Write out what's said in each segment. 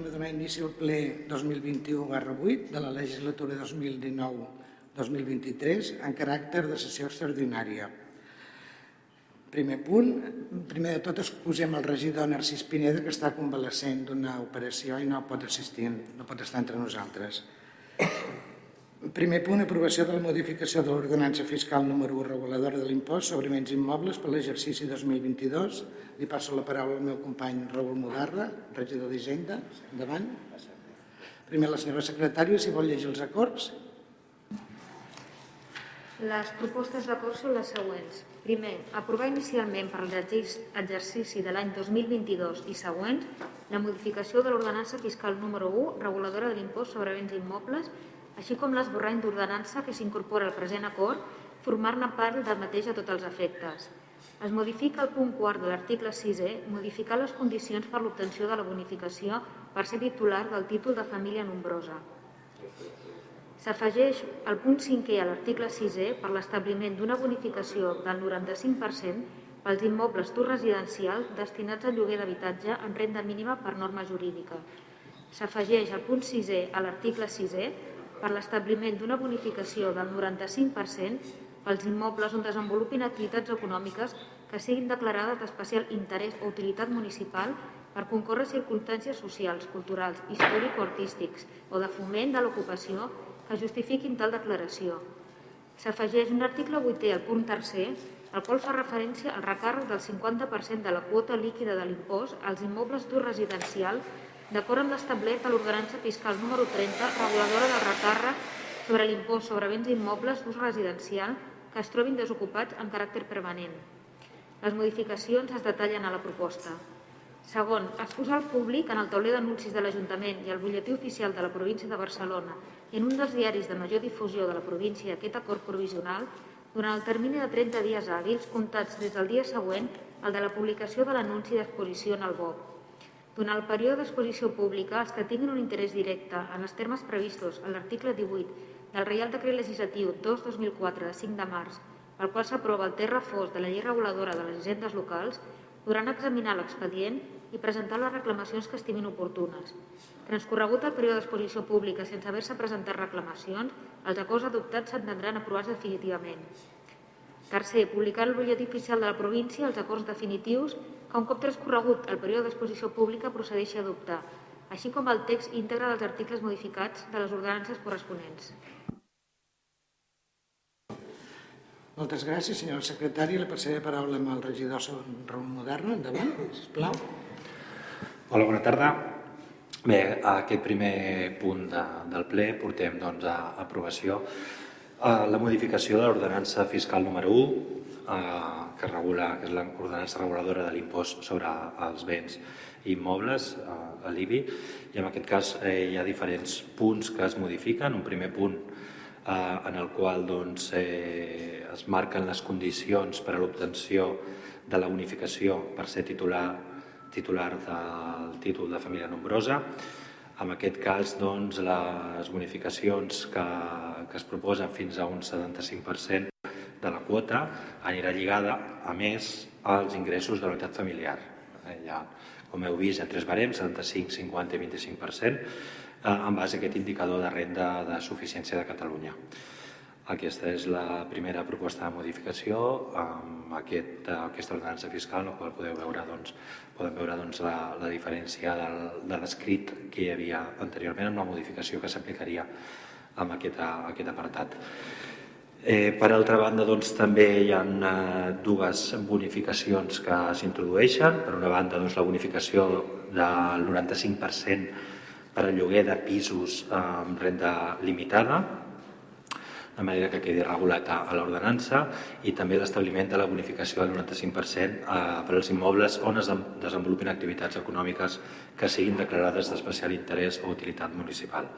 anem a donar inici al ple 2021 barra 8 de la legislatura 2019-2023 en caràcter de sessió extraordinària. Primer punt, primer de tot excusem el regidor Narcís Pineda que està convalescent d'una operació i no pot assistir, no pot estar entre nosaltres. Primer punt, aprovació de la modificació de l'ordenança fiscal número 1 reguladora de l'impost sobre béns immobles per l'exercici 2022. Li passo la paraula al meu company Raül Mudarra, regidor d'Hisenda. Endavant. Primer la senyora secretària, si vol llegir els acords. Les propostes d'acord són les següents. Primer, aprovar inicialment per l'exercici de l'any 2022 i següents la modificació de l'ordenança fiscal número 1 reguladora de l'impost sobre béns immobles així com l'esborrany d'ordenança que s'incorpora al present acord, formar-ne part del mateix a tots els efectes. Es modifica el punt quart de l'article 6è, modificar les condicions per l'obtenció de la bonificació per ser titular del títol de família nombrosa. S'afegeix el punt 5è a l'article 6è per l'establiment d'una bonificació del 95% pels immobles d'ús residencial destinats al lloguer d'habitatge en renda mínima per norma jurídica. S'afegeix el punt 6è a l'article 6è per l'establiment d'una bonificació del 95% pels immobles on desenvolupin activitats econòmiques que siguin declarades d'especial interès o utilitat municipal per concórrer circumstàncies socials, culturals, històrico-artístics o de foment de l'ocupació que justifiquin tal declaració. S'afegeix un article 8è al punt tercer, el qual fa referència al recàrrec del 50% de la quota líquida de l'impost als immobles d'ús residencial d'acord amb l'establert a l'ordenança fiscal número 30, reguladora del recàrrec sobre l'impost sobre béns immobles d'ús residencial que es trobin desocupats en caràcter permanent. Les modificacions es detallen a la proposta. Segon, exposar al públic en el tauler d'anuncis de l'Ajuntament i el butlletí oficial de la província de Barcelona i en un dels diaris de major difusió de la província aquest acord provisional durant el termini de 30 dies hàbils comptats des del dia següent al de la publicació de l'anunci d'exposició en el BOC durant el període d'exposició pública, els que tinguin un interès directe en els termes previstos a l'article 18 del Reial Decret Legislatiu 2-2004 de 5 de març, pel qual s'aprova el terra fos de la llei reguladora de les hisendes locals, podran examinar l'expedient i presentar les reclamacions que estimin oportunes. Transcorregut el període d'exposició pública sense haver-se presentat reclamacions, els acords adoptats s'entendran aprovats definitivament. Tercer, publicar el butlletí oficial de la província els acords definitius que un cop transcorregut el període d'exposició pública procedeixi a adoptar, així com el text íntegre dels articles modificats de les ordenances corresponents. Moltes gràcies, senyora secretària. La passaré la paraula amb el regidor Raül Moderna. Endavant, sisplau. Hola, bona tarda. Bé, a aquest primer punt de, del ple portem doncs, a aprovació la modificació de l'ordenança fiscal número 1, eh, que regula, que és l'ordenança reguladora de l'impost sobre els béns immobles eh, a l'IBI, i en aquest cas eh, hi ha diferents punts que es modifiquen. Un primer punt eh, en el qual doncs, eh, es marquen les condicions per a l'obtenció de la unificació per ser titular, titular del títol de família nombrosa, en aquest cas, doncs, les bonificacions que, que es proposen fins a un 75% de la quota anirà lligada, a més, als ingressos de la unitat familiar. Eh, ja, com heu vist, en tres barems, 75, 50 i 25%, eh, en base a aquest indicador de renda de suficiència de Catalunya. Aquesta és la primera proposta de modificació amb aquest, aquesta ordenança fiscal, en la qual podeu veure, doncs, podem veure doncs, la, la diferència del, de l'escrit que hi havia anteriorment amb la modificació que s'aplicaria amb aquest, aquest apartat. Eh, per altra banda, doncs, també hi ha eh, dues bonificacions que s'introdueixen. Per una banda, doncs, la bonificació del 95% per al lloguer de pisos amb renda limitada, de manera que quedi regulat a, l'ordenança i també l'establiment de la bonificació del 95% eh, per als immobles on es desenvolupin activitats econòmiques que siguin declarades d'especial interès o utilitat municipal.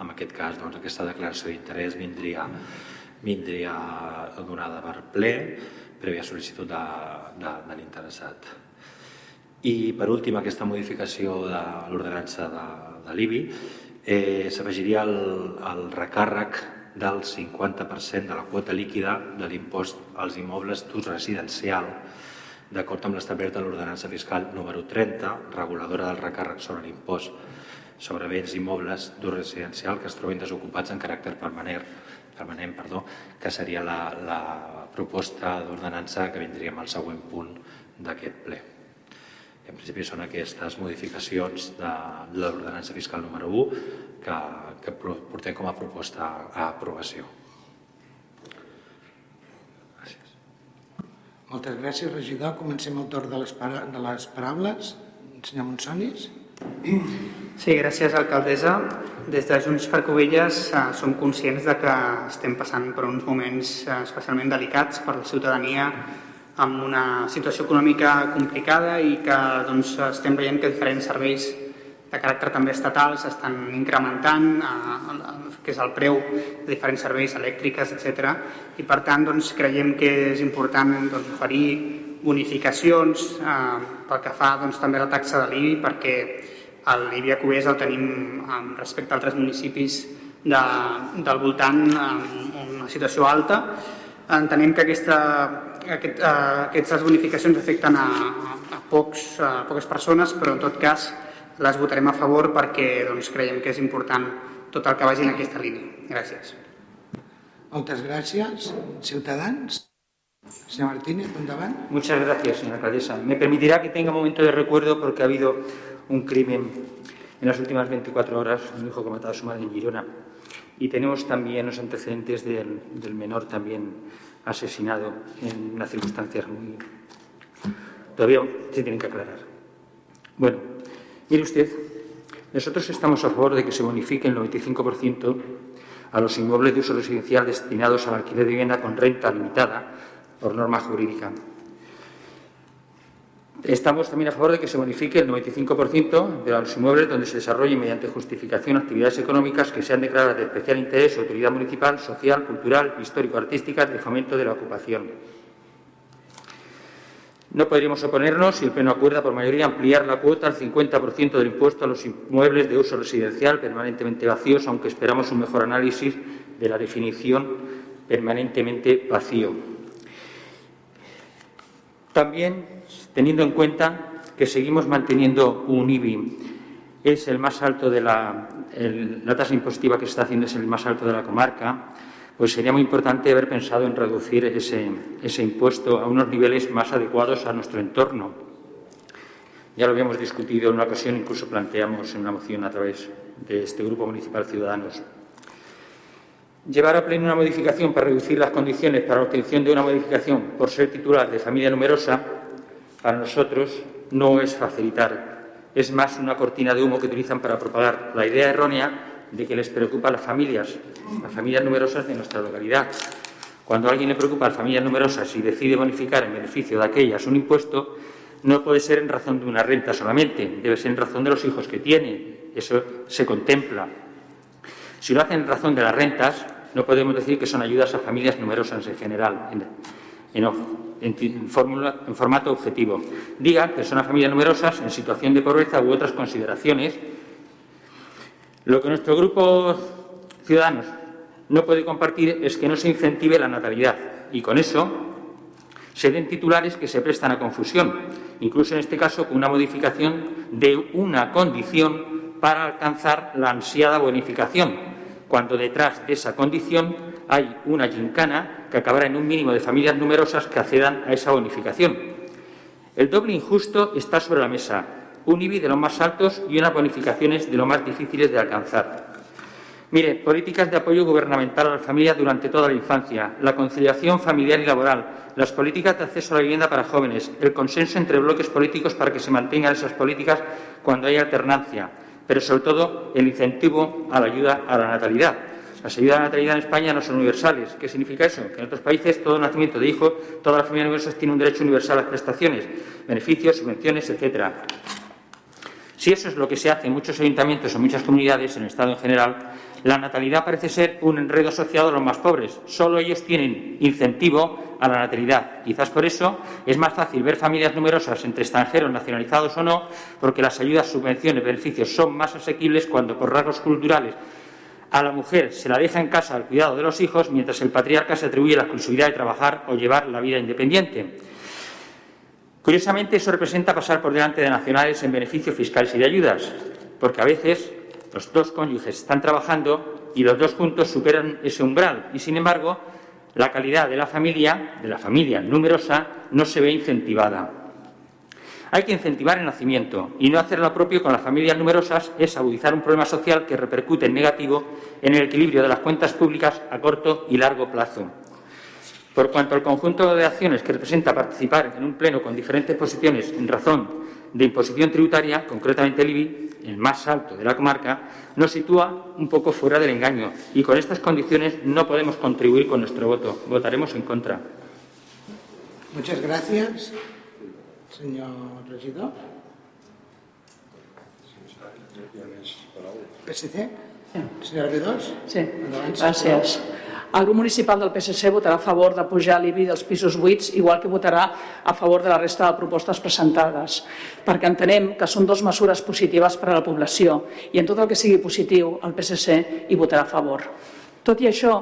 En aquest cas, doncs, aquesta declaració d'interès vindria, vindria donada per ple, prèvia sol·licitud de, de, de l'interessat. I, per últim, aquesta modificació de l'ordenança de, de l'IBI eh, s'afegiria el, el recàrrec del 50% de la quota líquida de l'impost als immobles d'ús residencial d'acord amb l'establert de l'ordenança fiscal número 30, reguladora del recàrrec sobre l'impost sobre béns immobles d'ús residencial que es trobin desocupats en caràcter permanent, permanent perdó, que seria la, la proposta d'ordenança que vindríem al següent punt d'aquest ple. En principi són aquestes modificacions de l'ordenança fiscal número 1 que, que portem com a proposta a aprovació. Gràcies. Moltes gràcies, regidor. Comencem el torn de les, de les paraules. Senyor Monsonis. Sí, gràcies, alcaldessa. Des de Junts per Covelles eh, som conscients de que estem passant per uns moments eh, especialment delicats per la ciutadania amb una situació econòmica complicada i que doncs, estem veient que diferents serveis de caràcter també estatal s'estan incrementant, eh, que és el preu de diferents serveis elèctriques, etc. I per tant doncs, creiem que és important doncs, oferir bonificacions eh, pel que fa doncs, també a la taxa de l'IBI perquè l'IBI a Covés el tenim respecte a altres municipis de, del voltant en una situació alta. Entenem que aquesta, aquest, uh, aquestes bonificacions afecten a, a, pocs, a poques persones, però en tot cas les votarem a favor perquè doncs, creiem que és important tot el que vagi en aquesta línia. Gràcies. Moltes gràcies. Ciutadans. Señor Martínez, endavant. Muchas gracias, señora alcaldesa. Me permitirá que tenga un momento de recuerdo porque ha habido un crimen en las últimas 24 horas, un hijo que ha matado a su madre en Girona. Y tenemos también los antecedentes del, del menor también asesinado en unas circunstancias muy... Todavía se tienen que aclarar. Bueno, mire usted, nosotros estamos a favor de que se bonifique el 95% a los inmuebles de uso residencial destinados al alquiler de vivienda con renta limitada por norma jurídica. Estamos también a favor de que se bonifique el 95% de los inmuebles donde se desarrollen mediante justificación actividades económicas que sean declaradas de especial interés o utilidad municipal, social, cultural, histórico-artísticas de fomento de la ocupación. No podríamos oponernos si el Pleno acuerda por mayoría ampliar la cuota al 50% del impuesto a los inmuebles de uso residencial permanentemente vacíos, aunque esperamos un mejor análisis de la definición permanentemente vacío. También teniendo en cuenta que seguimos manteniendo un IBI, es el más alto de la, la tasa impositiva que se está haciendo es el más alto de la comarca, pues sería muy importante haber pensado en reducir ese, ese impuesto a unos niveles más adecuados a nuestro entorno. Ya lo habíamos discutido en una ocasión, incluso planteamos en una moción a través de este Grupo Municipal Ciudadanos. Llevar a pleno una modificación para reducir las condiciones para la obtención de una modificación por ser titular de familia numerosa para nosotros no es facilitar, es más una cortina de humo que utilizan para propagar la idea errónea de que les preocupa a las familias, las familias numerosas de nuestra localidad. Cuando alguien le preocupa a las familias numerosas y decide bonificar en beneficio de aquellas un impuesto, no puede ser en razón de una renta solamente, debe ser en razón de los hijos que tiene. Eso se contempla. Si lo hacen en razón de las rentas, no podemos decir que son ayudas a familias numerosas en general. En, en, formato objetivo. Diga que son familias numerosas en situación de pobreza u otras consideraciones. Lo que nuestro grupo Ciudadanos no puede compartir es que no se incentive la natalidad y con eso se den titulares que se prestan a confusión, incluso en este caso con una modificación de una condición para alcanzar la ansiada bonificación, cuando detrás de esa condición hay una gincana que acabará en un mínimo de familias numerosas que accedan a esa bonificación. El doble injusto está sobre la mesa, un IBI de los más altos y unas bonificaciones de los más difíciles de alcanzar. Mire, políticas de apoyo gubernamental a las familias durante toda la infancia, la conciliación familiar y laboral, las políticas de acceso a la vivienda para jóvenes, el consenso entre bloques políticos para que se mantengan esas políticas cuando hay alternancia, pero sobre todo el incentivo a la ayuda a la natalidad. Las ayudas a la natalidad en España no son universales. ¿Qué significa eso? Que en otros países todo nacimiento de hijo, toda la familia universal tiene un derecho universal a las prestaciones, beneficios, subvenciones, etcétera. Si eso es lo que se hace en muchos ayuntamientos o muchas comunidades, en el Estado en general, la natalidad parece ser un enredo asociado a los más pobres. Solo ellos tienen incentivo a la natalidad. Quizás por eso es más fácil ver familias numerosas entre extranjeros nacionalizados o no, porque las ayudas, subvenciones, beneficios son más asequibles cuando por rasgos culturales a la mujer se la deja en casa al cuidado de los hijos, mientras el patriarca se atribuye la exclusividad de trabajar o llevar la vida independiente. Curiosamente, eso representa pasar por delante de nacionales en beneficios fiscales y de ayudas, porque a veces los dos cónyuges están trabajando y los dos juntos superan ese umbral y, sin embargo, la calidad de la familia, de la familia numerosa, no se ve incentivada. Hay que incentivar el nacimiento y no hacer lo propio con las familias numerosas es agudizar un problema social que repercute en negativo en el equilibrio de las cuentas públicas a corto y largo plazo. Por cuanto al conjunto de acciones que representa participar en un pleno con diferentes posiciones en razón de imposición tributaria, concretamente el IBI, el más alto de la comarca, nos sitúa un poco fuera del engaño y con estas condiciones no podemos contribuir con nuestro voto. Votaremos en contra. Muchas gracias. Señor regidor. PSC? Senyora B2? Sí, Endavant, gràcies. El grup municipal del PSC votarà a favor de pujar l'IBI dels pisos buits, igual que votarà a favor de la resta de propostes presentades, perquè entenem que són dues mesures positives per a la població i en tot el que sigui positiu el PSC hi votarà a favor. Tot i això,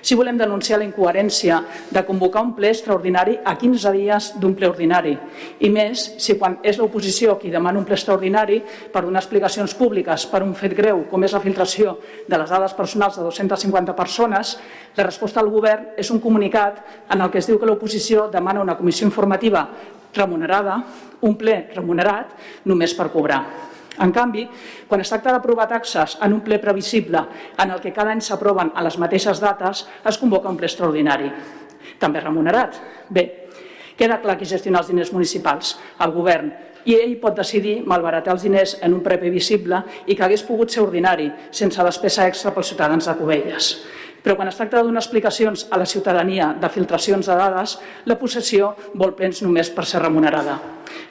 sí volem denunciar la incoherència de convocar un ple extraordinari a 15 dies d'un ple ordinari. I més si quan és l'oposició qui demana un ple extraordinari per donar explicacions públiques per un fet greu com és la filtració de les dades personals de 250 persones, la resposta del govern és un comunicat en el que es diu que l'oposició demana una comissió informativa remunerada, un ple remunerat, només per cobrar. En canvi, quan es tracta d'aprovar taxes en un ple previsible en el que cada any s'aproven a les mateixes dates, es convoca un ple extraordinari. També remunerat. Bé, queda clar qui gestiona els diners municipals, el govern, i ell pot decidir malbaratar els diners en un previsible i que hagués pogut ser ordinari, sense despesa extra pels ciutadans de Cubelles. Però quan es tracta de donar explicacions a la ciutadania de filtracions de dades, la possessió vol plens només per ser remunerada.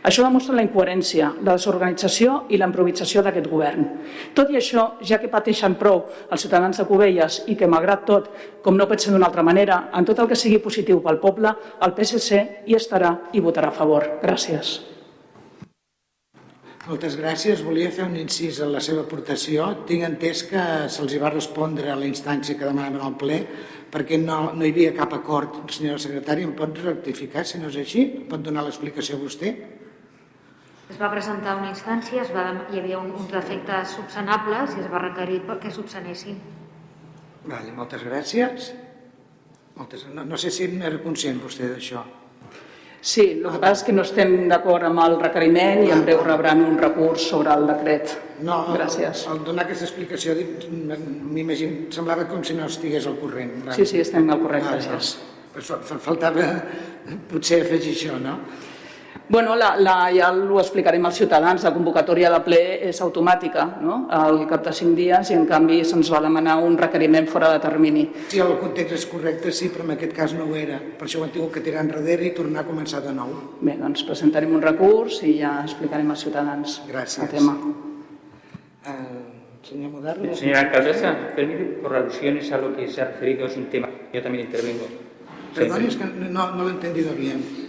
Això demostra la incoherència, la desorganització i la improvisació d'aquest govern. Tot i això, ja que pateixen prou els ciutadans de Cubelles i que, malgrat tot, com no pot ser d'una altra manera, en tot el que sigui positiu pel poble, el PSC hi estarà i votarà a favor. Gràcies. Moltes gràcies. Volia fer un incís en la seva aportació. Tinc entès que se'ls va respondre a la instància que demanaven al ple perquè no, no hi havia cap acord. Senyora secretària, em pot rectificar si no és així? Pot donar l'explicació vostè? Es va presentar una instància, es va, hi havia un, uns defectes subsanables i es va requerir que subsanessin. Vale, moltes gràcies. Moltes, no, no sé si n'era conscient vostè d'això. Sí, el que passa és que no estem d'acord amb el requeriment i en breu rebran un recurs sobre el decret. No, Gràcies. Al, al donar aquesta explicació, m'imagino, semblava com si no estigués al corrent. Sí, sí, estem al corrent, Vale, gràcies. Fa- faltava potser afegir això, no? Bueno, la, la, ja ho explicarem als ciutadans, la convocatòria de ple és automàtica, no? al cap de cinc dies, i en canvi se'ns va demanar un requeriment fora de termini. Si el context és correcte, sí, però en aquest cas no ho era. Per això ho han tingut que tirar enrere i tornar a començar de nou. Bé, doncs presentarem un recurs i ja explicarem als ciutadans Gràcies. el tema. Eh, senyor Moderno? Señora alcaldesa, permite, por alusiones a lo que se ha referido, es un tema. Yo también intervengo. Perdón, es que no, no lo he entendido bien.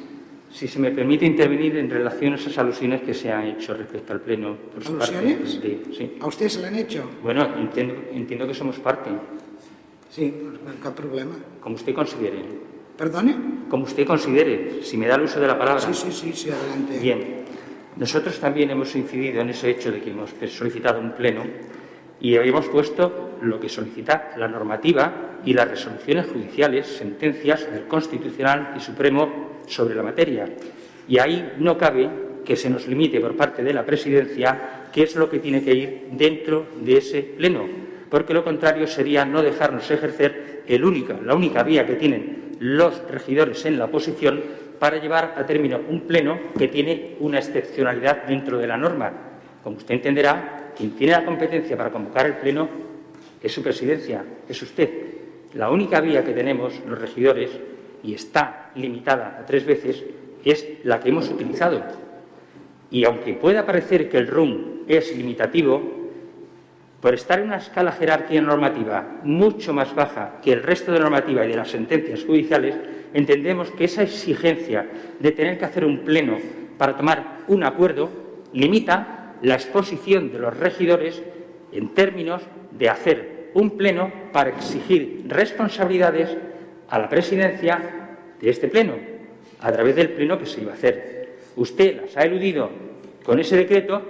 Si se me permite intervenir en relación a esas alusiones que se han hecho respecto al Pleno. Por su parte, ¿Alusiones? de- sí. ¿A usted se le han hecho? Bueno, entiendo, entiendo que somos parte, Sí, pues, cap problema. como usted considere. ¿Perdone? Como usted considere, si me da el uso de la palabra. Sí, sí, sí, sí, adelante. Bien, nosotros también hemos incidido en ese hecho de que hemos solicitado un pleno y habíamos puesto lo que solicita la normativa y las resoluciones judiciales, sentencias del Constitucional y Supremo sobre la materia. Y ahí no cabe que se nos limite por parte de la Presidencia qué es lo que tiene que ir dentro de ese pleno, porque lo contrario sería no dejarnos ejercer el única, la única vía que tienen los regidores en la oposición para llevar a término un pleno que tiene una excepcionalidad dentro de la norma. Como usted entenderá, quien tiene la competencia para convocar el pleno es su presidencia, es usted. La única vía que tenemos los regidores, y está limitada a tres veces, es la que hemos utilizado. Y aunque pueda parecer que el RUM es limitativo, por estar en una escala jerárquica normativa mucho más baja que el resto de normativa y de las sentencias judiciales, entendemos que esa exigencia de tener que hacer un pleno para tomar un acuerdo limita la exposición de los regidores en términos de hacer un pleno para exigir responsabilidades a la presidencia de este pleno, a través del pleno que se iba a hacer. usted las ha eludido con ese decreto,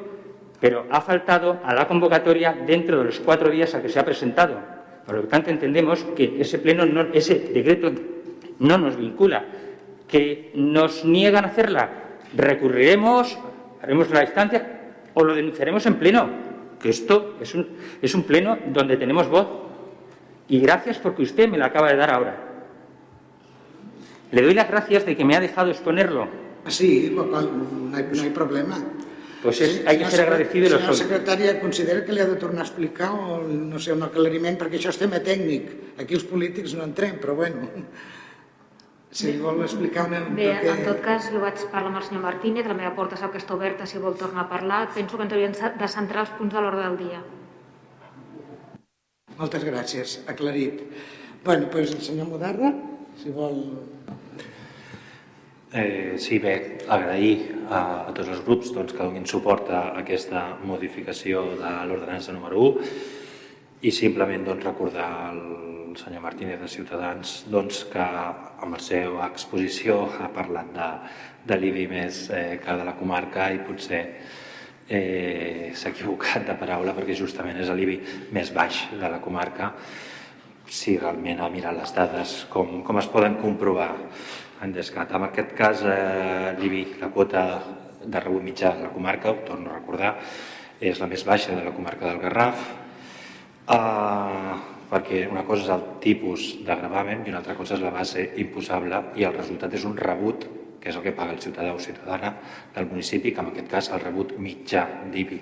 pero ha faltado a la convocatoria dentro de los cuatro días a que se ha presentado. Por lo tanto, entendemos que ese, pleno ese decreto no nos vincula, que nos niegan a hacerla. Recurriremos, haremos la instancia o lo denunciaremos en pleno, que esto es un, es un pleno donde tenemos voz. Y gracias porque usted me la acaba de dar ahora. Le doy las gracias de que me ha dejado exponerlo. Sí, no hay, no hay problema. Pues és, hay que ser agradecido i lo soy. secretària, considera que li ha de tornar a explicar o, no sé, un aclariment, perquè això és tema tècnic. Aquí els polítics no entrem, però bueno, si vol explicar una... Bé, perquè... en tot cas, jo vaig parlar amb el senyor Martínez, la meva porta sap que està oberta si vol tornar a parlar. Penso que ens havíem de centrar els punts de l'ordre del dia. Moltes gràcies, aclarit. Bueno, doncs el senyor Modarra, si vol Eh, sí, bé, agrair a, a tots els grups doncs, que donin suport a aquesta modificació de l'ordenança número 1 i simplement doncs, recordar al senyor Martínez de Ciutadans doncs, que amb la seva exposició ha parlat de, de l'IBI més eh, que de la comarca i potser eh, s'ha equivocat de paraula perquè justament és l'IBI més baix de la comarca si realment ha mirat les dades com, com es poden comprovar en descat. En aquest cas, eh, l'IBI, la quota de rebut mitjà de la comarca, ho torno a recordar, és la més baixa de la comarca del Garraf, eh, perquè una cosa és el tipus de gravamen i una altra cosa és la base imposable i el resultat és un rebut que és el que paga el ciutadà o ciutadana del municipi, que en aquest cas el rebut mitjà d'IBI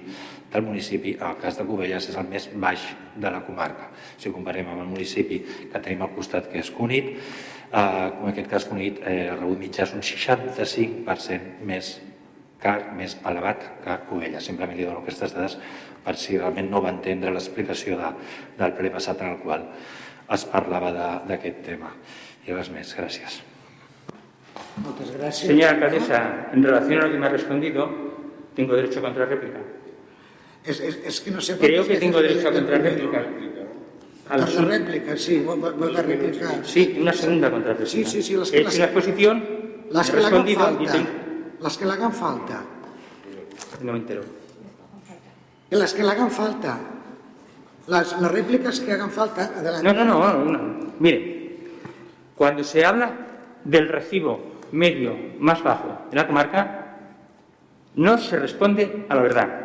del municipi, en el cas de Cubelles, és el més baix de la comarca. Si ho comparem amb el municipi que tenim al costat, que és Cunit, eh, en aquest cas Cunit, eh, el rebut mitjà és un 65% més car, més elevat que Cubelles. Simplement li dono aquestes dades per si realment no va entendre l'explicació de, del ple passat en el qual es parlava d'aquest tema. I res més, gràcies. Muchas gracias. Señora alcaldesa, en relación a lo que me ha respondido, tengo derecho a contrarréplica. Es, es, es que no sé Creo que tengo derecho a contrarréplica. A la réplica, sí, vuelvo a replicar. Sí, una segunda contrarréplica. Sí, sí, sí. Las que, He hecho una exposición, las que le hagan falta. Tengo... Las que le hagan falta. No me entero. Las que le hagan falta. Las, las réplicas que hagan falta, adelante. No, no, no, no. Mire, cuando se habla del recibo medio más bajo en la comarca, no se responde a la verdad.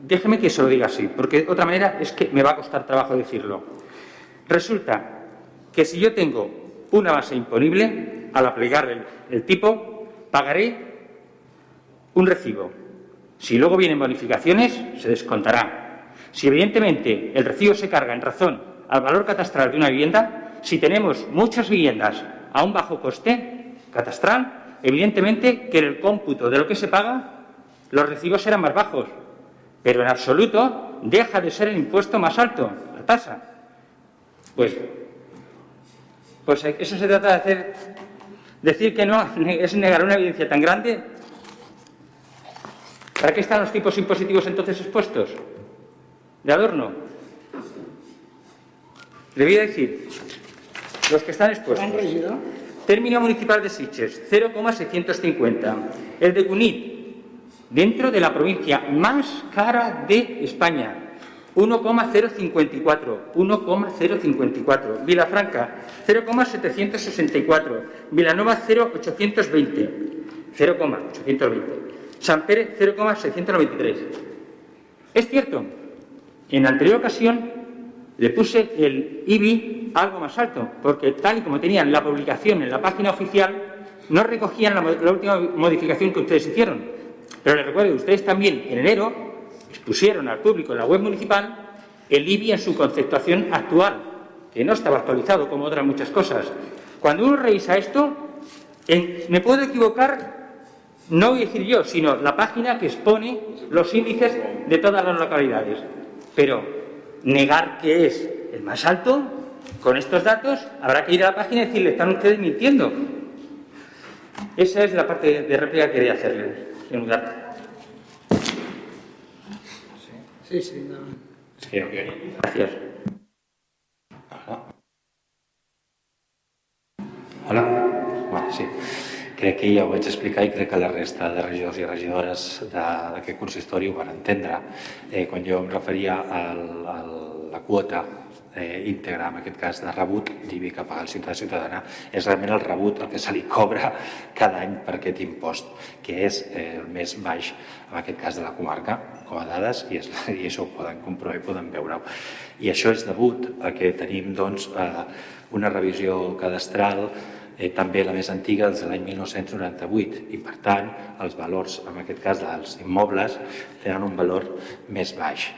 Déjeme que se lo diga así, porque de otra manera es que me va a costar trabajo decirlo. Resulta que si yo tengo una base imponible, al aplicar el, el tipo, pagaré un recibo. Si luego vienen bonificaciones, se descontará. Si evidentemente el recibo se carga en razón al valor catastral de una vivienda, si tenemos muchas viviendas a un bajo coste catastral, evidentemente que en el cómputo de lo que se paga, los recibos serán más bajos. Pero en absoluto deja de ser el impuesto más alto, la tasa. Pues, pues eso se trata de hacer. Decir que no es negar una evidencia tan grande. ¿Para qué están los tipos impositivos entonces expuestos? ¿De adorno? Le voy a decir, los que están expuestos. Término municipal de Siches, 0,650. El de Cunit, dentro de la provincia más cara de España, 1,054, 1,054. Vilafranca, 0,764. Vilanova, 0,820, 0,820. San Pérez, 0,693. Es cierto, en la anterior ocasión le puse el IBI algo más alto, porque tal y como tenían la publicación en la página oficial, no recogían la, última modificación que ustedes hicieron. Pero les recuerdo ustedes también en enero expusieron al público en la web municipal el IBI en su conceptuación actual, que no estaba actualizado como otras muchas cosas. Cuando uno revisa esto, me puedo equivocar, no voy a decir yo, sino la página que expone los índices de todas las localidades. Pero negar que es el más alto, con estos datos, habrá que ir a la página y decirle, están ustedes mintiendo. Esa es la parte de réplica que quería en lugar. Sí, sí, no. Sí. Gracias. Hola. Hola. Vale, sí. Crec que ja ho vaig explicar i crec que la resta de regidors i regidores d'aquest consistori ho van entendre. Eh, quan jo em referia a la quota eh, íntegra, en aquest cas de rebut d'IBI que paga el ciutadà ciutadana, és realment el rebut el que se li cobra cada any per aquest impost, que és eh, el més baix, en aquest cas de la comarca, com a dades, i, és, i això ho poden comprovar i poden veure-ho. I això és degut a que tenim doncs, eh, una revisió cadastral eh, també la més antiga des de l'any 1998 i per tant els valors, en aquest cas dels immobles, tenen un valor més baix.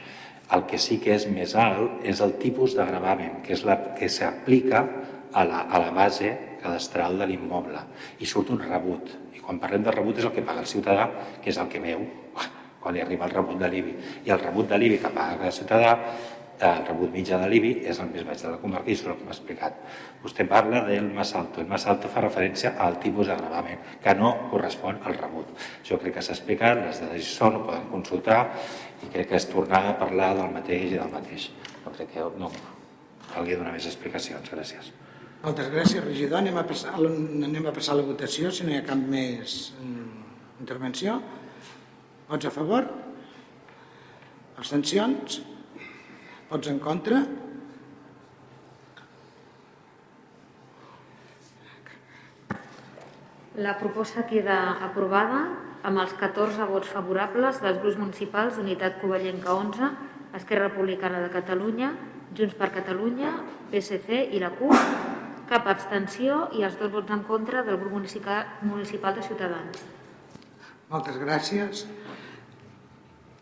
El que sí que és més alt és el tipus de gravamen, que és la que s'aplica a, la, a la base cadastral de l'immoble i surt un rebut. I quan parlem de rebut és el que paga el ciutadà, que és el que veu quan li arriba el rebut de l'IBI. I el rebut de l'IBI que paga el ciutadà el rebut mitjà de l'IBI és el més baix de la comarca i és el que m'ha explicat. Vostè parla del més alto. El més alto fa referència al tipus de gravament, que no correspon al rebut. Jo crec que s'ha explicat, les dades hi són, ho poden consultar i crec que és tornar a parlar del mateix i del mateix. No crec que no calgui donar més explicacions. Gràcies. Moltes gràcies, regidor. Anem a passar, anem a, passar la votació, si no hi ha cap més mm, intervenció. Vots a favor? Abstencions? Vots en contra? La proposta queda aprovada amb els 14 vots favorables dels grups municipals d'Unitat Covellenca 11, Esquerra Republicana de Catalunya, Junts per Catalunya, PSC i la CUP, cap abstenció i els dos vots en contra del grup municipal de Ciutadans. Moltes gràcies.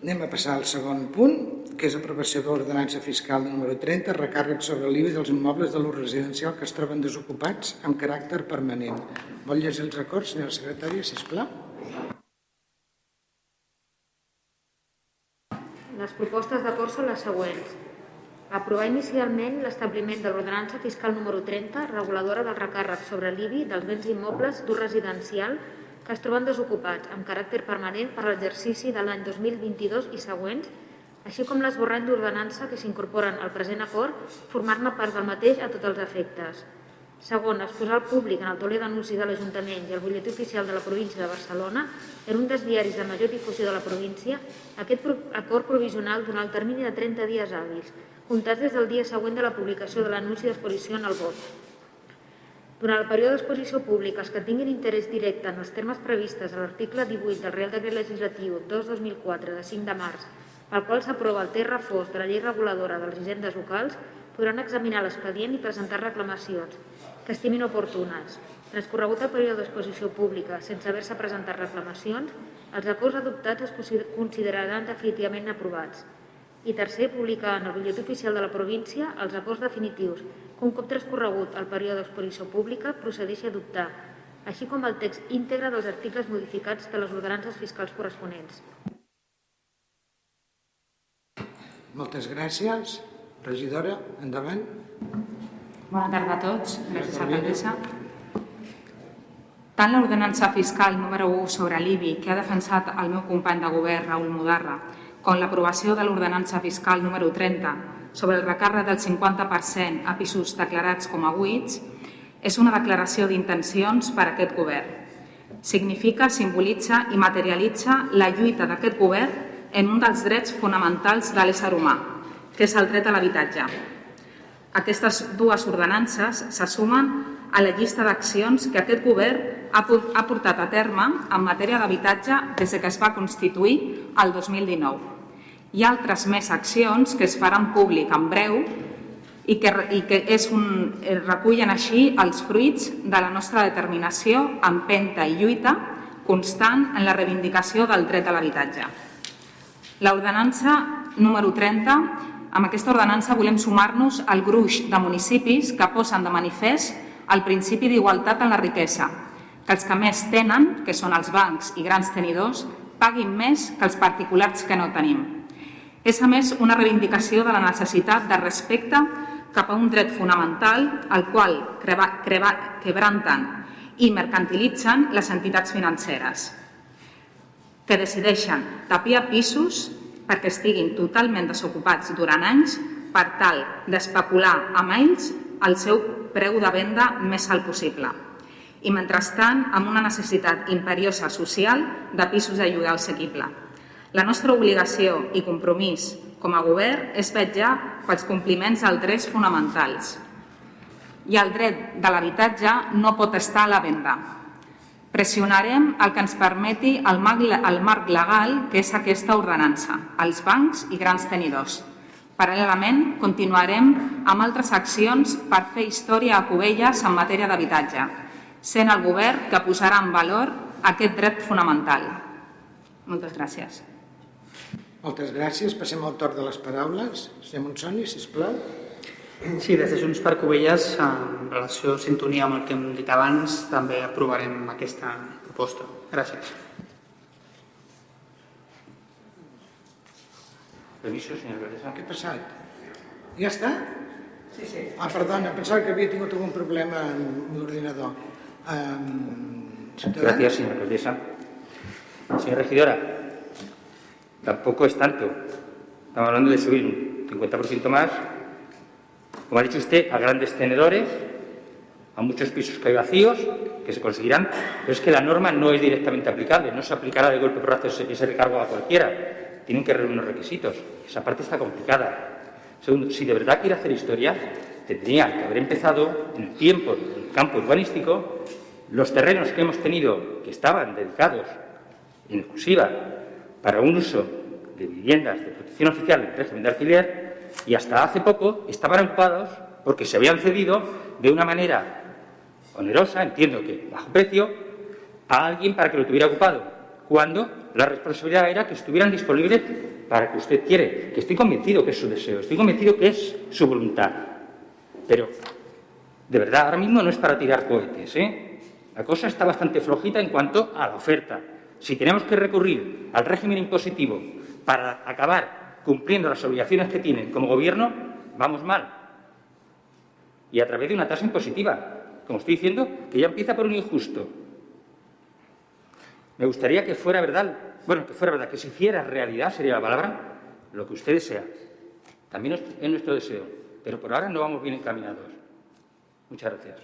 Anem a passar al segon punt, que és aprovació de l'ordenança fiscal número 30, recàrrec sobre l'IBI dels immobles de l'ús residencial que es troben desocupats amb caràcter permanent. Vol llegir els acords, senyora secretària, sisplau? Les propostes d'acord són les següents. Aprovar inicialment l'establiment de l'ordenança fiscal número 30, reguladora del recàrrec sobre l'IBI dels béns immobles d'ús residencial que es troben desocupats amb caràcter permanent per l'exercici de l'any 2022 i següents, així com l'esborrany d'ordenança que s'incorporen al present acord, formar-ne part del mateix a tots els efectes. Segon, exposar al públic en el tauler d'anuncis de l'Ajuntament i el butlletí oficial de la província de Barcelona, en un dels diaris de major difusió de la província, aquest acord provisional durant el termini de 30 dies hàbils, comptats des del dia següent de la publicació de l'anunci d'exposició en el vot, durant el període d'exposició pública, els que tinguin interès directe en els termes previstes a l'article 18 del Real Decret Legislatiu 2-2004 de 5 de març, pel qual s'aprova el terra fos de la llei reguladora de les hisendes locals, podran examinar l'expedient i presentar reclamacions que estimin oportunes. Transcorregut el període d'exposició pública sense haver-se presentat reclamacions, els acords adoptats es consideraran definitivament aprovats. I tercer, publicar en el butlletí oficial de la província els acords definitius un cop transcorregut el període d'exposició pública, procedeixi a adoptar, així com el text íntegre dels articles modificats de les ordenances fiscals corresponents. Moltes gràcies. Regidora, endavant. Bona tarda a tots. Gràcies, alcaldessa. Tant l'ordenança fiscal número 1 sobre l'IBI, que ha defensat el meu company de govern, Raül Mudarra, com l'aprovació de l'ordenança fiscal número 30, sobre el recàrrec del 50% a pisos declarats com a buits és una declaració d'intencions per a aquest govern. Significa, simbolitza i materialitza la lluita d'aquest govern en un dels drets fonamentals de l'ésser humà, que és el dret a l'habitatge. Aquestes dues ordenances se sumen a la llista d'accions que aquest govern ha portat a terme en matèria d'habitatge des que es va constituir el 2019 hi ha altres més accions que es faran públic en breu i que, i que és un, eh, recullen així els fruits de la nostra determinació, empenta i lluita constant en la reivindicació del dret a l'habitatge. L'ordenança número 30, amb aquesta ordenança volem sumar-nos al gruix de municipis que posen de manifest el principi d'igualtat en la riquesa, que els que més tenen, que són els bancs i grans tenidors, paguin més que els particulars que no tenim. És, a més, una reivindicació de la necessitat de respecte cap a un dret fonamental al qual creba, creba, quebranten i mercantilitzen les entitats financeres, que decideixen tapiar pisos perquè estiguin totalment desocupats durant anys per tal d'especular amb ells el seu preu de venda més alt possible. i, mentrestant, amb una necessitat imperiosa social de pisos de lloguer assequible. La nostra obligació i compromís com a govern és vetllar pels compliments dels drets fonamentals. I el dret de l'habitatge no pot estar a la venda. Pressionarem el que ens permeti el marc, legal que és aquesta ordenança, els bancs i grans tenidors. Paral·lelament, continuarem amb altres accions per fer història a Cubelles en matèria d'habitatge, sent el govern que posarà en valor aquest dret fonamental. Moltes gràcies. Moltes gràcies. Passem al torn de les paraules. Senyor Monsoni, sisplau. Sí, des de Junts per Covelles, en relació a sintonia amb el que hem dit abans, també aprovarem aquesta proposta. Gràcies. Permiso, señor Alcaldesa. Què ha passat? Ja està? Sí, sí. Ah, perdona, pensava que havia tingut algun problema amb l'ordinador. Um, Gracias, señora alcaldesa. Señora regidora, tampoco es tanto. Estamos hablando de subir un 50% más, como ha dicho usted, a grandes tenedores, a muchos pisos que hay vacíos, que se conseguirán, pero es que la norma no es directamente aplicable, no se aplicará de golpe ese, ese recargo a cualquiera. Tienen que reunir unos requisitos. Esa parte está complicada. Segundo, si de verdad quiere hacer historia, tendría que haber empezado en el tiempo, en el campo urbanístico, los terrenos que hemos tenido que estaban dedicados en exclusiva para un uso de viviendas de protección oficial en régimen de alquiler y hasta hace poco estaban ocupados porque se habían cedido de una manera onerosa, entiendo que bajo precio, a alguien para que lo tuviera ocupado, cuando la responsabilidad era que estuvieran disponibles para que usted quiere, que estoy convencido que es su deseo, estoy convencido que es su voluntad. Pero, de verdad, ahora mismo no es para tirar cohetes, ¿eh? La cosa está bastante flojita en cuanto a la oferta. Si tenemos que recurrir al régimen impositivo para acabar cumpliendo las obligaciones que tienen como gobierno, vamos mal. Y a través de una tasa impositiva, como estoy diciendo, que ya empieza por un injusto. Me gustaría que fuera verdad, bueno, que fuera verdad, que se hiciera realidad, sería la palabra, lo que usted desea. También es nuestro deseo, pero por ahora no vamos bien encaminados. Muchas gracias.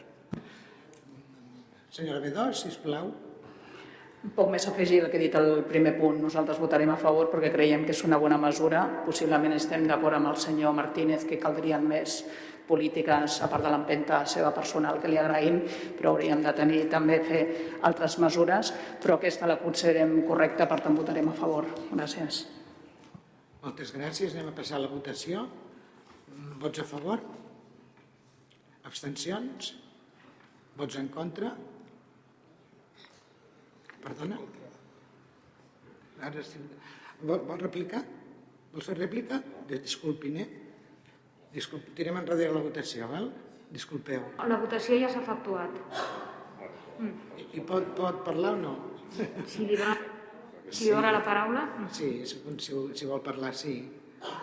Senyora Bedó, sisplau. Poc més afegir el que he dit al primer punt. Nosaltres votarem a favor perquè creiem que és una bona mesura. Possiblement estem d'acord amb el senyor Martínez que caldrien més polítiques, a part de l'empenta seva personal, que li agraïm, però hauríem de tenir també fer altres mesures, però aquesta la considerem correcta, per tant votarem a favor. Gràcies. Moltes gràcies. Anem a passar a la votació. Vots a favor? Abstencions? Vots en contra? Perdona? Ara sí. Vol, vol replicar? Vol fer rèplica? Disculpin, eh? Disculpi, tirem enrere la votació, val? Disculpeu. La votació ja s'ha efectuat. I, i pot, pot parlar o no? Si li dona, si li dona la paraula... Sí, si, si, si vol parlar, sí. No sé,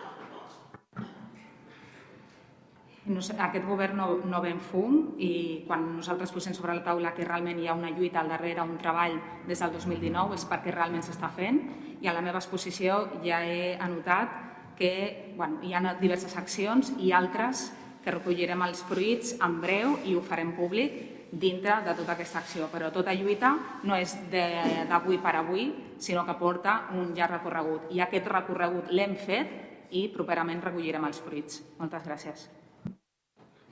aquest govern no, no ven fum i quan nosaltres posem sobre la taula que realment hi ha una lluita al darrere, un treball des del 2019, és perquè realment s'està fent i a la meva exposició ja he anotat que bueno, hi ha diverses accions i altres que recollirem els fruits en breu i ho farem públic dintre de tota aquesta acció. Però tota lluita no és d'avui per avui, sinó que porta un llarg recorregut. I aquest recorregut l'hem fet i properament recollirem els fruits. Moltes gràcies.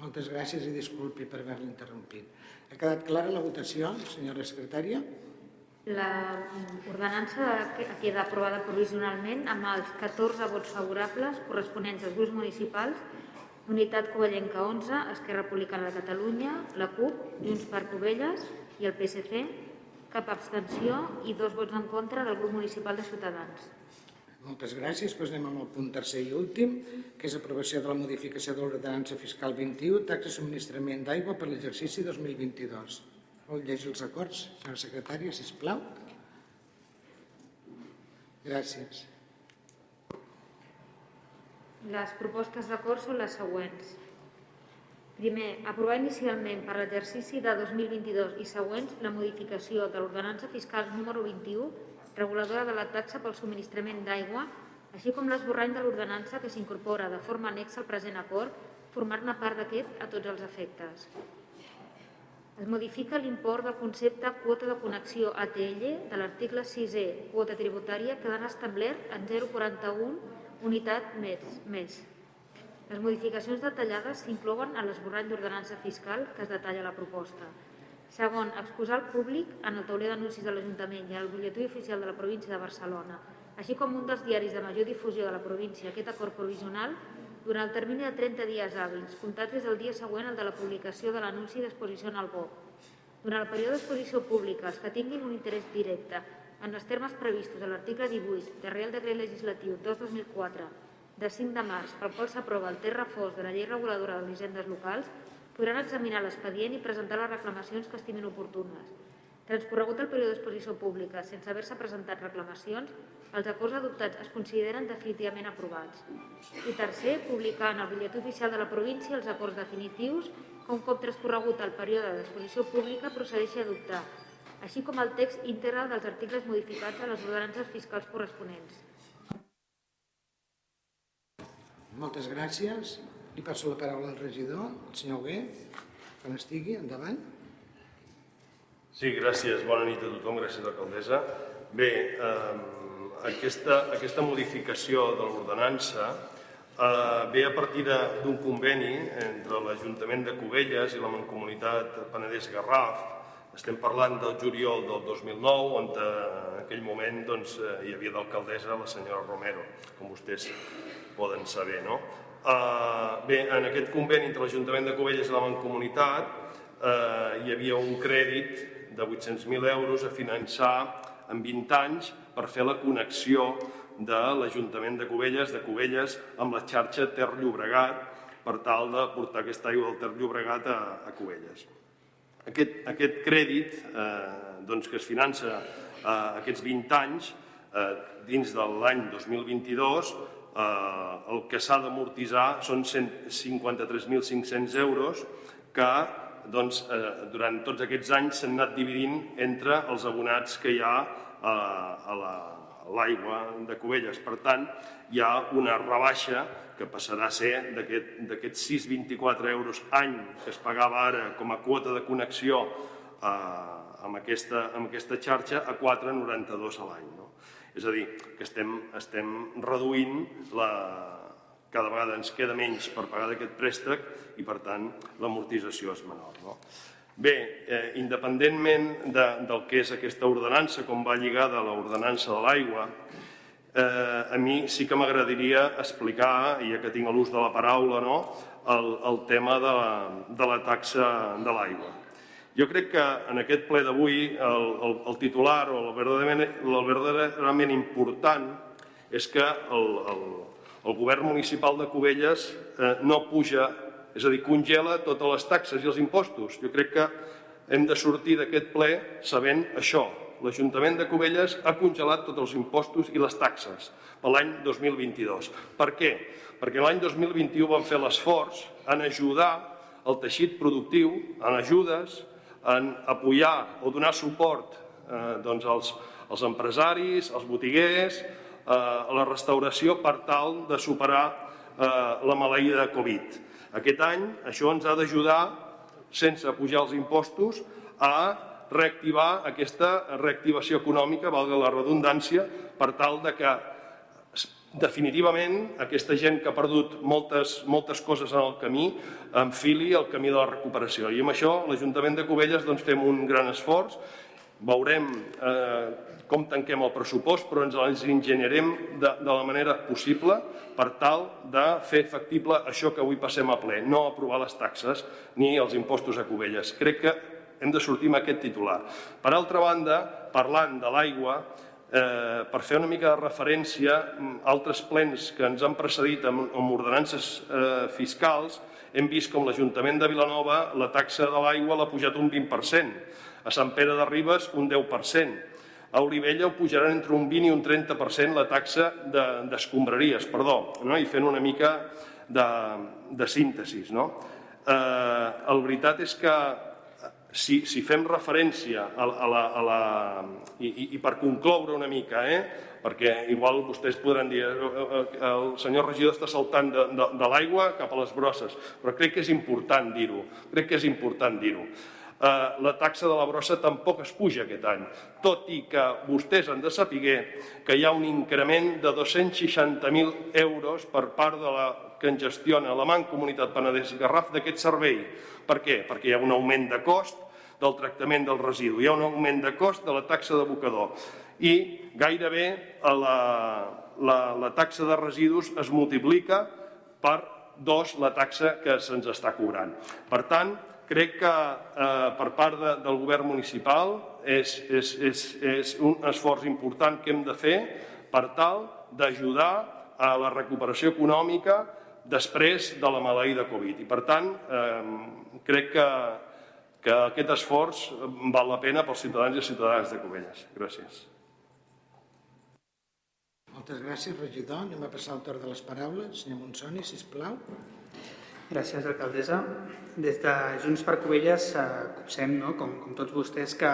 Moltes gràcies i disculpi per haver-la interrompit. Ha quedat clara la votació, senyora secretària? La ordenança queda aprovada provisionalment amb els 14 vots favorables corresponents als grups municipals Unitat Covellenca 11, Esquerra Republicana de Catalunya, la CUP, Junts per Covelles i el PSC, cap abstenció i dos vots en contra del grup municipal de Ciutadans. Moltes gràcies. Doncs anem amb el punt tercer i últim, que és aprovació de la modificació de l'ordenança fiscal 21, taxa de subministrament d'aigua per l'exercici 2022. Vol llegir els acords, senyora secretària, si plau. Gràcies. Les propostes d'acord són les següents. Primer, aprovar inicialment per l'exercici de 2022 i següents la modificació de l'ordenança fiscal número 21, reguladora de la taxa pel subministrament d'aigua, així com l'esborrany de l'ordenança que s'incorpora de forma anexa al present acord, formar-ne part d'aquest a tots els efectes. Es modifica l'import del concepte quota de connexió ATL de l'article 6è, quota tributària, quedant establert en 0,41 unitat més. més. Les modificacions detallades s'inclouen en l'esborrany d'ordenança fiscal que es detalla a la proposta. Segon, exposar al públic en el tauler d'anuncis de l'Ajuntament i en el butlletí oficial de la província de Barcelona, així com un dels diaris de major difusió de la província, aquest acord provisional, durant el termini de 30 dies hàbils, comptats des del dia següent al de la publicació de l'anunci d'exposició en el BOC. Durant el període d'exposició pública, els que tinguin un interès directe en els termes previstos a l'article 18 del Real Decret Legislatiu 2-2004 de 5 de març pel qual s'aprova el terra fos de la Llei Reguladora de les Hisendes Locals, podran examinar l'expedient i presentar les reclamacions que estimin oportunes. Transcorregut el període d'exposició pública sense haver-se presentat reclamacions, els acords adoptats es consideren definitivament aprovats. I tercer, publicar en el bitllet oficial de la província els acords definitius que un cop transcorregut el període d'exposició pública procedeixi a adoptar, així com el text íntegre dels articles modificats a les ordenances fiscals corresponents. Moltes gràcies. Li passo la paraula al regidor, el senyor Hugué, quan estigui, endavant. Sí, gràcies. Bona nit a tothom. Gràcies, alcaldessa. Bé, eh, aquesta, aquesta modificació de l'ordenança eh, ve a partir d'un conveni entre l'Ajuntament de Cubelles i la Mancomunitat Penedès-Garraf. Estem parlant del juliol del 2009, on eh, en aquell moment doncs, eh, hi havia d'alcaldessa la senyora Romero, com vostès poden saber. No? Uh, bé, en aquest conveni entre l'Ajuntament de Cubelles i la Mancomunitat uh, hi havia un crèdit de 800.000 euros a finançar en 20 anys per fer la connexió de l'Ajuntament de Cubelles, de Cubelles, amb la xarxa Ter Llobregat, per tal de portar aquesta aigua del Ter Llobregat a, a Cubelles. Aquest, aquest crèdit eh, doncs, que es finança eh, aquests 20 anys, eh, dins de l'any 2022, eh, el que s'ha d'amortitzar són 53.500 euros que doncs, eh, durant tots aquests anys s'han anat dividint entre els abonats que hi ha eh, a l'aigua la, de Cubelles. Per tant, hi ha una rebaixa que passarà a ser d'aquests 6,24 euros any que es pagava ara com a quota de connexió eh, amb, aquesta, amb aquesta xarxa a 4,92 a l'any. No? És a dir, que estem, estem reduint la, cada vegada ens queda menys per pagar d'aquest préstec i, per tant, l'amortització és menor. No? Bé, eh, independentment de, del que és aquesta ordenança, com va lligada a l'ordenança de l'aigua, eh, a mi sí que m'agradaria explicar, ja que tinc l'ús de la paraula, no? el, el tema de la, de la taxa de l'aigua. Jo crec que en aquest ple d'avui el, el, el titular o el verdaderament, el verdaderament important és que el, el, el govern municipal de Cubelles eh, no puja, és a dir, congela totes les taxes i els impostos. Jo crec que hem de sortir d'aquest ple sabent això. L'Ajuntament de Cubelles ha congelat tots els impostos i les taxes per l'any 2022. Per què? Perquè l'any 2021 van fer l'esforç en ajudar el teixit productiu, en ajudes, en apoyar o donar suport eh, doncs als, als empresaris, als botiguers, eh, a la restauració per tal de superar eh, la maleïda de Covid. Aquest any això ens ha d'ajudar, sense pujar els impostos, a reactivar aquesta reactivació econòmica, valga la redundància, per tal de que definitivament aquesta gent que ha perdut moltes, moltes coses en el camí enfili el camí de la recuperació. I amb això l'Ajuntament de Cubelles doncs, fem un gran esforç, veurem eh, com tanquem el pressupost, però ens els enginyarem de, de la manera possible per tal de fer factible això que avui passem a ple, no aprovar les taxes ni els impostos a Cubelles. Crec que hem de sortir amb aquest titular. Per altra banda, parlant de l'aigua, eh, per fer una mica de referència a altres plens que ens han precedit amb, amb ordenances eh, fiscals, hem vist com l'Ajuntament de Vilanova la taxa de l'aigua l'ha pujat un 20%, a Sant Pere de Ribes un 10%, a Olivella ho pujaran entre un 20 i un 30% la taxa d'escombraries, de, perdó, no? i fent una mica de, de síntesis. No? Eh, el veritat és que si, si fem referència a, a la... A la i, i, I per concloure una mica, eh? perquè igual vostès podran dir eh, eh, eh, el senyor regidor està saltant de, de, de l'aigua cap a les brosses, però crec que és important dir-ho, crec que és important dir-ho. eh, la taxa de la brossa tampoc es puja aquest any, tot i que vostès han de saber que hi ha un increment de 260.000 euros per part de la que en gestiona la Mancomunitat Penedès Garraf d'aquest servei. Per què? Perquè hi ha un augment de cost del tractament del residu, hi ha un augment de cost de la taxa d'abocador i gairebé la, la, la taxa de residus es multiplica per dos la taxa que se'ns està cobrant. Per tant, crec que eh, per part de, del govern municipal és, és, és, és un esforç important que hem de fer per tal d'ajudar a la recuperació econòmica després de la maleïda Covid. I per tant, eh, crec que, que aquest esforç val la pena pels ciutadans i ciutadanes de Covelles. Gràcies. Moltes gràcies, regidor. Anem a passar el torn de les paraules. Senyor Monsoni, sisplau. Gràcies, alcaldessa. Des de Junts per Covelles eh, copsem, no, com, com tots vostès, que